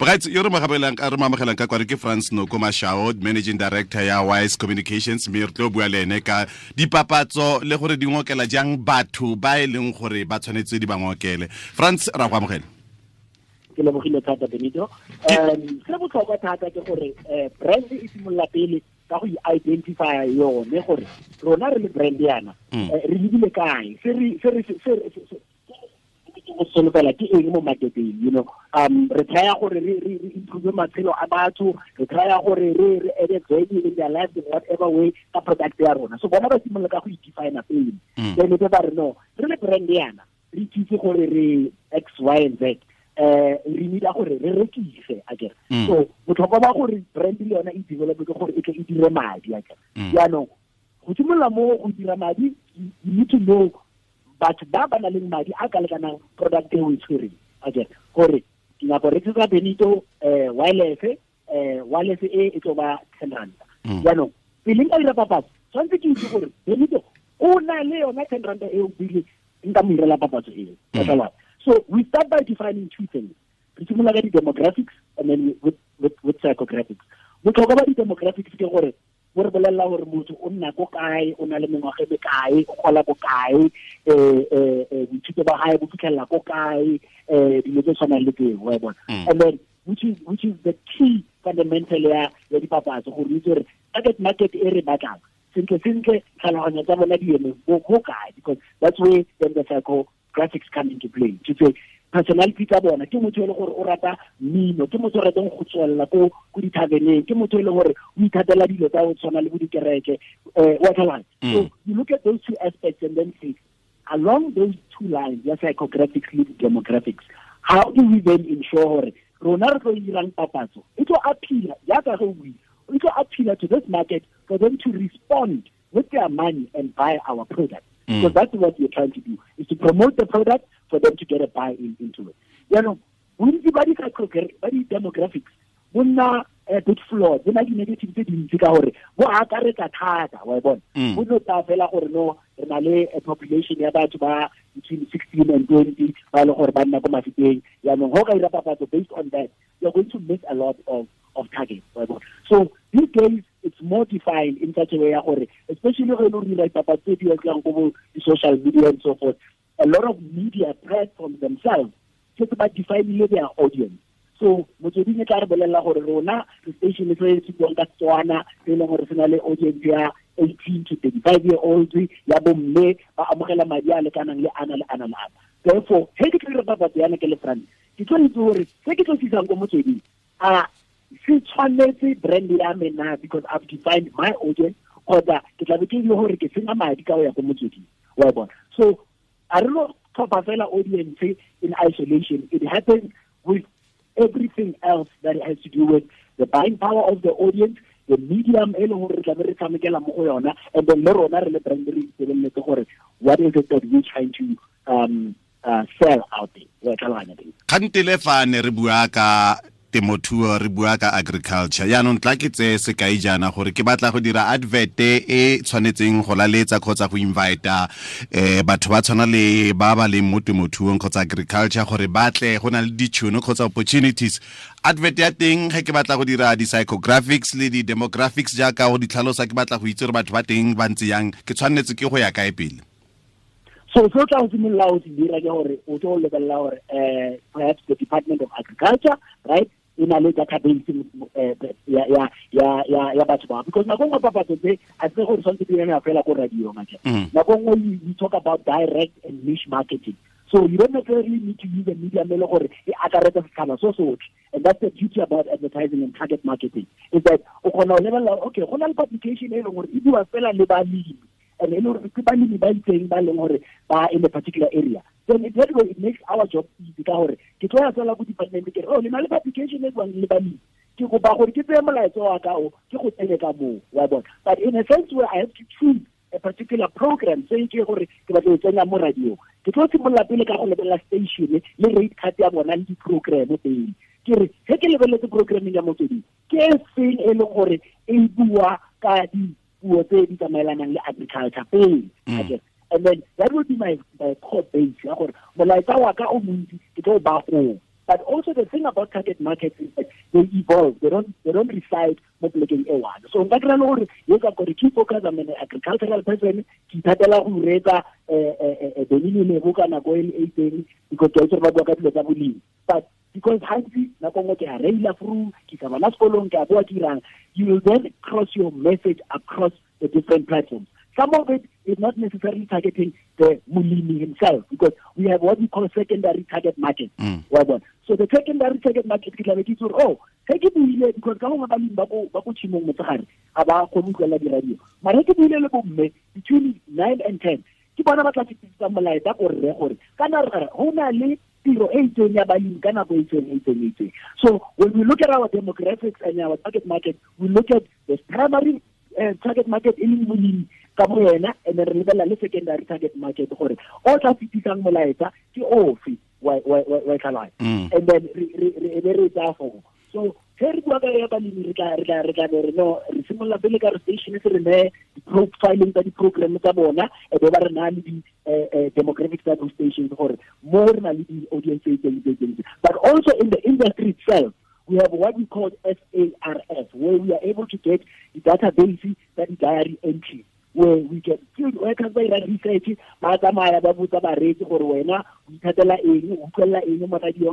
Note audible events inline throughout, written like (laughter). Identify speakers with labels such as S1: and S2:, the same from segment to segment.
S1: bogaitsi yo re amogelang ka kware ke france noko mashao managing director ya wise communications mme re tlo bua le ene ka dipapatso le gore di ngokela jang batho ba e leng gore ba tshwanetse di ba ngokele. France ra go amogela.
S2: Ke lebogile thata benito. Um se botlhokwa thata ke gore brand e simolola pele ka go identify yone gore rona re le brand yana. Re lebile kae? Se re go solofela ke eng mo marketeng you know? Um re try gore re re improve matshelo a batho re try gore re re add value in their lives in whatever way ka product ya rona. So bona ba simolola ka go i-define pele. Then be ba re no re le brand yana re itse gore re x y and z eh re nida gore re rekise akere so botlhokwa ba gore brand le yona e develop ke gore e tle e dire madi akere jaanong go simolola mo go dira madi you need to know batho ba ba nang le madi a ka lekanang product e o e tshwereng. Akere gore ke nyako rekisetsa benito um wireless um wireless e e tlo ba ten ranta jaanong pele nka dira papatso tshwanetse ke itse gore benito o na le yona ten ranta eo bile nka mo irela papatso eo. Katlala so we start by defining two things. Re simolola ka di-demographics and then with, with, with psychographics. Botlhokwa ba di-demographics ke gore bo re bolelela gore motho o nna ko kae o na le mengwaga e kae o gola ko kae um boithuto ba gae bo fitlhelela ko kae um dilo tse tshwanang le tseo wa bona. And then which is which is the key fundamental ya ya dipapatso gore itse gore target market e re batlang sentle sentle tlhaloganyo tsa bona di eme mo kae because that's where then the psychographics come into play. To say personality tsa bona. Ke motho e gore o rata mmino ke motho o ratang go tswelela ko ko dithabeneng ke motho e gore o ithatela dilo tsa go tshwana le bo dikereke um wa tlhalane so you look at those two aspects and then see along those two lines ya psychographics le demographics how do we then ensure gore rona re tlo dirang papatso? E tlo appeala jaaka ge o bue e tlo appeala to this market for them to respond with their money and buy our product Mm. Because that's what we're trying to do, is to promote the product for them to get a buy-in into it. You know, bontsi ba di-demographics bo nna a bit flawed bo na di-negative tse dintsi ka gore bo akaretsa thata wa bona mm. bo no tsa fela gore no re na le a population ya batho ba between sixteen and twenty ba le gore ba nna ko mafiteng yaanong go ka dira papatso based on that you're going to miss a lot of of targets wa bona so these days it's more defined in such a way gore especially when you dira papatso tse di etsang ko social media and so forth a lot of media platforms themselves setse ba definile their audience. So motsweding e tla re bolelela gore rona re station se se buang ka tswana se leng gore se le audience ya eighteen to thirty-five year old ya bomme ba amogela madi a lekanang le ana le ana le ana. Therefore he ke tlo dira papatso yana ke le front ke itse gore se ke tlo sisang ko motsweding a se tshwanetse brand ya me na because I've defined my audience kgotsa ke tlabe ke ile gore ke senya madi ka go ya ko motsweding wa bona. So a re no tlhopha fela audience in isolation. It happens with everything else that has to do with the buying power of the audience the medium e leng gore re tlabe re tshamekela mo go yona and then le rona re le brand re itebeletse gore what is it that we're trying to um, uh, sell out there? Wa tlhaloganya
S1: kgantele fa ne re bua ka temothuo re bua ka agriculture. Yaanong tla ke tse sekai jaana gore ke batla go dira adverte e tshwanetseng go laletsa kgotsa go invita eh batho ba tshwana le ba ba leng mo temothuong kgotsa agriculture gore batle go na le ditšhono kgotsa opportunities. Advert ya teng ge ke batla go dira di-psychographics le di-demographics jaaka go ditlhalosa ke batla go itse gore batho ba teng ba ntse yang ke tshwanetse ke go ya kae pele?
S2: So so tla go simolola o se dira ke gore o tlo lebelela gore um perhaps the department of agriculture right e na le database eh, ya ya ya ya ya batho ba because nako nngwe papatso tse a se gore tshwanetse di yana fela ko radio mm. ngaka nako nngwe you talk about direct and niche marketing. So you don't necessarily need to use a media mele gore e akaretsa setšhaba so sotlhe. And that's the beauty about advertising and target marketing is that o kgona go lebelela okay go na le publication e leng gore e bua fela le balemi and e le gore ke balemi ba itseng in a particular area. Then it, that way it makes our job easy ka gore ke tlo ya fela ko department ke oh le na le publication e buang le balemi ke kopa gore ke tseye ke go tsene but in a sense where i have to choose a particular program se ke gore ke batla go tsenya mo radio ke tlo simolola pele ka go lebelela station le rate card ya bona le di-program pele ke re ke lebeletse programming ya motsweding ke feng e gore e bua ka dipuo tse di tsamaelanang le agriculture pele. And then that will be my, my core base ya gore molaetsa wa ka o montsi ke tlo ba go but also the thing about target markets is that they evolve. They don't they don't reside mo polekeng e one. So nka kry le gore ye ka kore ke focus am an agricultural person ke ithatela go reetsa benini eh, eh, eh, lebo ka nako e le e itseng because ke itse ba bua ka dilo tsa bolemi but because gantsi nako nngwe ke a reila through ke sa bana sekolong ke a boa ke irang. You will then cross your message across the different platforms. Some of it is not necessarily targeting the Mulini himself because we have what we call secondary target market.
S1: Mm.
S2: So the secondary target market ke tlabe ke itse gore oh ge ke buile because ka gongwe balemi ba ko tshimong motsegare ga ba kgone utlwelela diradio. Mara ke buile le bomme between nine and ten ke bona ba tla fetisetsang molaetsa ko gore kana re go na le tiro e itseng ya balemi ka nako e itseng e itseng e itseng. So when we look at our demographics and our target market we look at the primary uh, target market e leng molemi ka bo yena and then re lebelela le secondary target market gore o tla fetisang molaetsa ke ofe wa tlhalanya mm. and then re be re tsaya fogo so ge re bua ka ya balemi re tla tla re no re simolola pele ka re station se re ne di-profiling tsa di-program tsa bona e be ba re na le di-demographics eh, eh, tsa those stations gore mo re na le di-audience tse but also in the industry itself we have what we call SARS, where we are able to get the database that the diary entries where we get field workers research ba tsamaya ba bareetsi gore wena o ithatela eng o utlwelela eng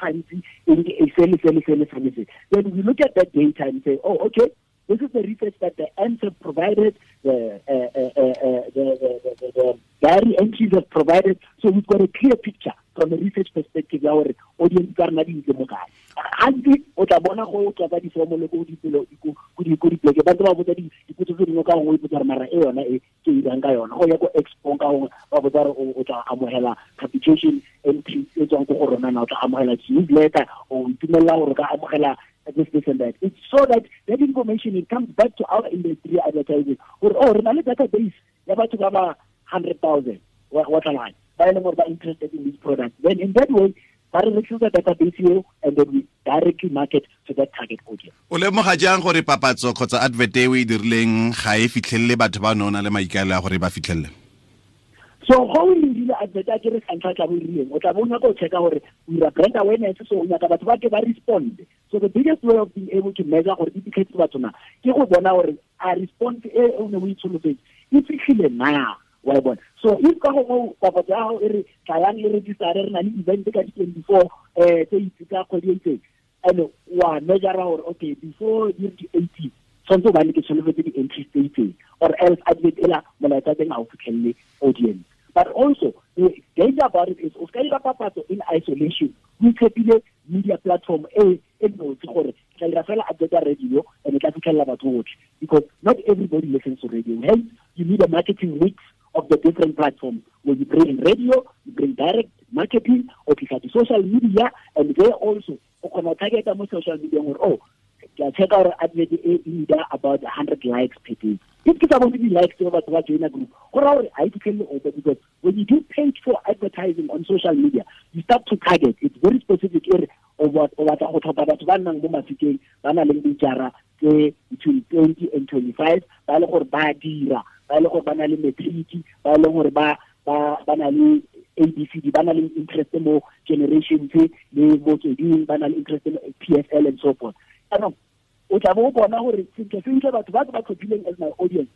S2: gantsi eng ke se le se le se le se le se then we look at that data and say oh okay this is the research that the ends have provided the, uh, uh, uh, the, the, the, the diary entries have provided so we've got a clear picture from a research perspective ya gore audience ka rena di mo kae gantsi o tla bona go difomo le ko ba ba botsa dipotso tse dingwe ka gongwe mara e yona e ka yona ya ko expo ka gongwe ba botsa re o tla amogela capitation e tswang ko go rona na o tla amogela newsletter o itumelela gore ka amogela this, this and that. It's so that that information it comes back to our industry advertising. Or oh, re na le database ya batho ba ba 100,000 wa tla line. Ba e leng gore ba interested in this product. Then in that way, ba re rekisa database eo and then we directly market to that target audience.
S1: o lemoga jang gore papatso kgotsa advert e o e dirileng ga e fitlhelele batho ba nona le maikaelo a gore ba fitlhelele?
S2: So go o lebile advert a ke re santlha tla bo e rileng o tla bo o nyaka o checka gore ira brand awareness so o nyaka batho ba ke ba respond. So the biggest way of being able to measure gore e fitlhetse batho na ke go bona gore a response e o ne o itsholofetse e fitlhile na wa e bona. So if ka gongwe papatso ya gago e re tlayang le registare re na le event ka di-twenty four um tse itse ka kgwedi e itseng and wa measura gore okay before di re di-eighteen tshwanetse o bane ke tsholofetse di-entry tse itseng or else advert ela molaetsa teng ga o fitlhelele audience. But also the danger about it is o ska dira papatso in isolation. O itshepile media platform e e notse gore tla dira fela advert radio and e tla fitlhelela batho botlhe. Because not everybody listens to radio. Hence you need a marketing mix of the different platforms. Where you bring in radio you bring direct marketing o tlisa di-social media and there also o kgona go targeta mo social media gore oh a checka gore advert about hundred likes per day. If ke sa bone di-likes tse batho ba joina group. Go raya gore ga e fitlhelele ope because when you do paid for advertising on social media you start to target. It's very specific e re o batla go tlhopha batho ba nnang mo mafikeng ba na leng dijara tse between twenty and twenty-five ba le gore ba le gore ba le matric ba leng gore ba ba na le abcd ba na le interest mo generations le motsweding ba na le interest mo pfl and so forth anong o tla bo o bona gore sentle sentle batho ba ke ba tlhophileng as my audience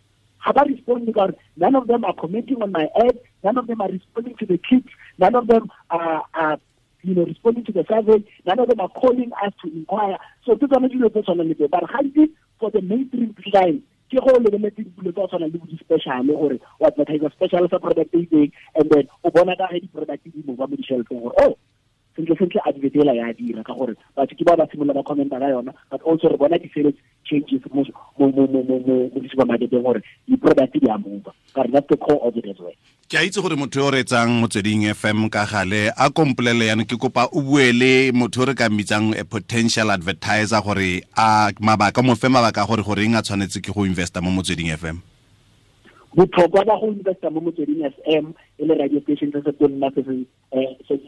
S2: ga ba respond ka gore none of them are commenting on my ad none of them are responding to the clips none of them are, are you know, responding to the survey. None of them are calling us to inquire. So this is dilo tse tshwanang le But gantsi for the mainstream client, ke go lebeletse dilo tse tshwanang le di-special gore o advertise special sa product e itseng and then o bona ka ge di-product di mova mo di-shelfong gore oh sentle sentle advert ela ya dira ka gore batho ke ba ba ba ka yona but also re bona di-sales changes mo di-supermarketeng gore di-product di a mova kare that's the core of it as well
S1: ke a itse gore motho o reetsang motsweding fm ka gale a kompolele yana ke kopa o bue le motho yo re ka mmitsang a potential advertiser gore a mabaka mo fe mabaka gore goreng a tshwanetse ke go investa mo motsweding fm
S2: botlhokwa ba go investa mo motsweding fm e le radio station se se tonna se se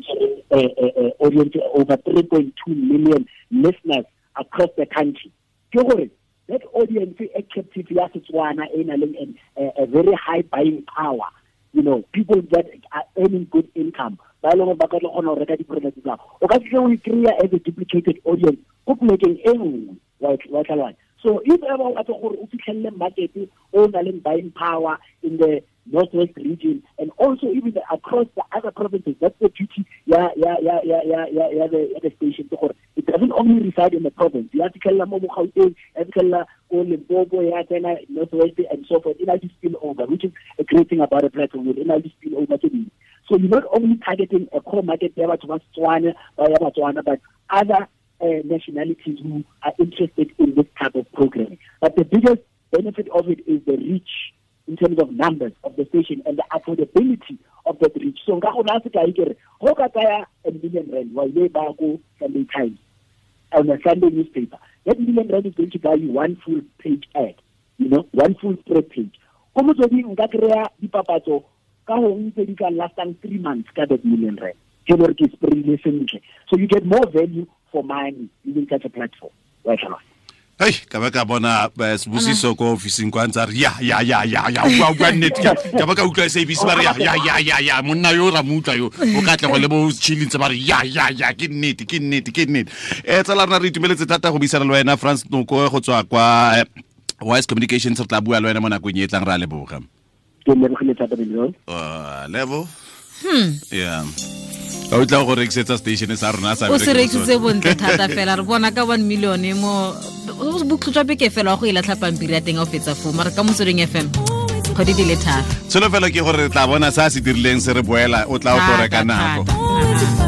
S2: audience over 3.2 million listeners across the country. Ke gore that audience e captive ya setswana e na leng a very high buying power you know people that are earning good income. Ba e leng gore ba ka tlo kgona go reka di-product tsa o ka fitlhe o e-kry-a as a duplicated audience ko polekeng e nngwe wa tlhaloganya so if ever o batla gore o fitlhelele market o na leng buying power in the northwest region and also even across the other provinces that's the duty ya ya ya ya ya ya ya the, ya the station to gore it doesn't only reside in the province. Ya fitlhelela mo bogauteng ya fitlhelela ko limpopo ya tsena northwest and so forth it has spill over which is a great thing about a platform it has spill over to me so you're not only targeting a core market ya batho ba Setswana ya Batswana but other uh, nationalities who are interested in this type of program. but the biggest benefit of it is the reach in terms of numbers of the station and the affordability of that reach. So nka gona se go ka a million rand wa ile ba go Sunday Times on a Sunday newspaper. That million rand is going to buy you one full page ad, you know, one full spread page. Ko motswedi nka kry-a dipapatso ka go ntse di ka three months ka that million rand. Ke gore ke spreadile sentle. So you get more value for money even such a platform. Wa tlhaloganya.
S1: Hey, ka ba ka bona sebusiso ko officing kwa ntse ya re ya ya ya ya ya bua bua nnete. Ka ba ka utlwa sabc ba re ya ya ya ya ya monna yo ra mutla yo. O ka tle go le bo chilling tse ba re ya ya ya ke nnete ke nnete ke nnete. Eh tsala rena re itumeletse thata go buisana le wena france noko go tswa kwa wise communications. Re tla bua le wena mo nakong e e tlang re a leboga.
S2: Ke lebogile thata Benzo.
S1: Uh, hmm. Yeah o tla go rekisetsa station sa rona sa
S3: o se rekisitse bontle (laughs) thata fela re bona ka one million mo botlhotswa beke fela wa go e latlha pampiri ya teng a o fetsa foo mare ka motsweding fm kgwedi di le tharo.
S1: Tsholofelo ke gore re tla bona se a se dirileng se re boela o tla o tlo reka nako.
S3: thata.